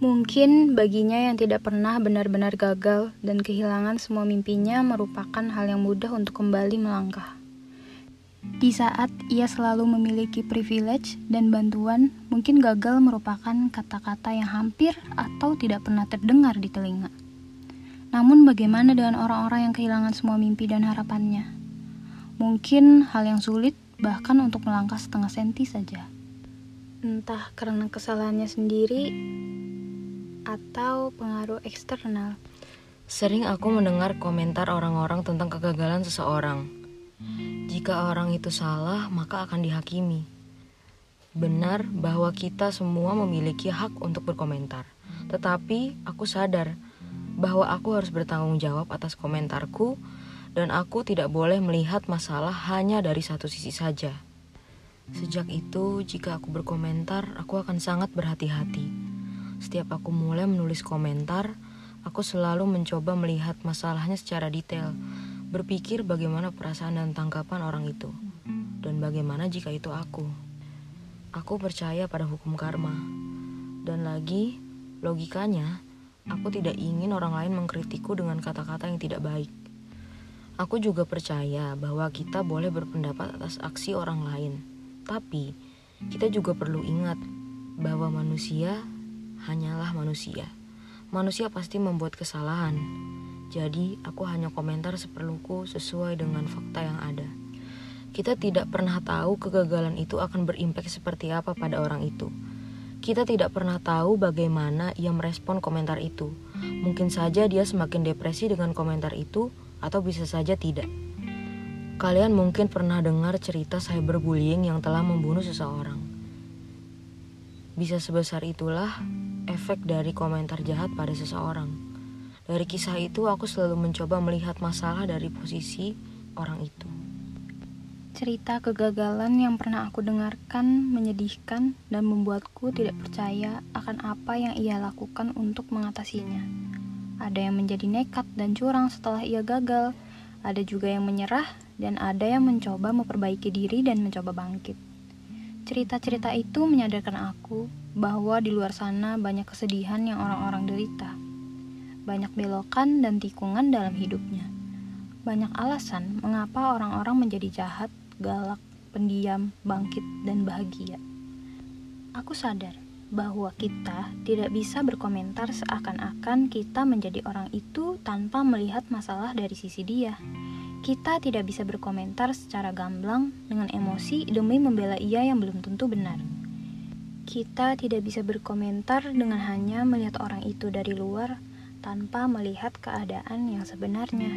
Mungkin baginya yang tidak pernah benar-benar gagal dan kehilangan semua mimpinya merupakan hal yang mudah untuk kembali melangkah. Di saat ia selalu memiliki privilege dan bantuan, mungkin gagal merupakan kata-kata yang hampir atau tidak pernah terdengar di telinga. Namun bagaimana dengan orang-orang yang kehilangan semua mimpi dan harapannya? Mungkin hal yang sulit bahkan untuk melangkah setengah senti saja. Entah karena kesalahannya sendiri atau pengaruh eksternal. Sering aku mendengar komentar orang-orang tentang kegagalan seseorang jika orang itu salah, maka akan dihakimi. Benar bahwa kita semua memiliki hak untuk berkomentar, tetapi aku sadar bahwa aku harus bertanggung jawab atas komentarku, dan aku tidak boleh melihat masalah hanya dari satu sisi saja. Sejak itu, jika aku berkomentar, aku akan sangat berhati-hati. Setiap aku mulai menulis komentar, aku selalu mencoba melihat masalahnya secara detail berpikir bagaimana perasaan dan tanggapan orang itu, dan bagaimana jika itu aku. Aku percaya pada hukum karma, dan lagi logikanya, aku tidak ingin orang lain mengkritikku dengan kata-kata yang tidak baik. Aku juga percaya bahwa kita boleh berpendapat atas aksi orang lain, tapi kita juga perlu ingat bahwa manusia hanyalah manusia. Manusia pasti membuat kesalahan, jadi, aku hanya komentar seperluku sesuai dengan fakta yang ada. Kita tidak pernah tahu kegagalan itu akan berimpak seperti apa pada orang itu. Kita tidak pernah tahu bagaimana ia merespon komentar itu. Mungkin saja dia semakin depresi dengan komentar itu, atau bisa saja tidak. Kalian mungkin pernah dengar cerita cyberbullying yang telah membunuh seseorang. Bisa sebesar itulah efek dari komentar jahat pada seseorang. Dari kisah itu, aku selalu mencoba melihat masalah dari posisi orang itu. Cerita kegagalan yang pernah aku dengarkan menyedihkan dan membuatku tidak percaya akan apa yang ia lakukan untuk mengatasinya. Ada yang menjadi nekat dan curang setelah ia gagal, ada juga yang menyerah, dan ada yang mencoba memperbaiki diri dan mencoba bangkit. Cerita-cerita itu menyadarkan aku bahwa di luar sana banyak kesedihan yang orang-orang derita banyak belokan dan tikungan dalam hidupnya. Banyak alasan mengapa orang-orang menjadi jahat, galak, pendiam, bangkit, dan bahagia. Aku sadar bahwa kita tidak bisa berkomentar seakan-akan kita menjadi orang itu tanpa melihat masalah dari sisi dia. Kita tidak bisa berkomentar secara gamblang dengan emosi demi membela ia yang belum tentu benar. Kita tidak bisa berkomentar dengan hanya melihat orang itu dari luar tanpa melihat keadaan yang sebenarnya.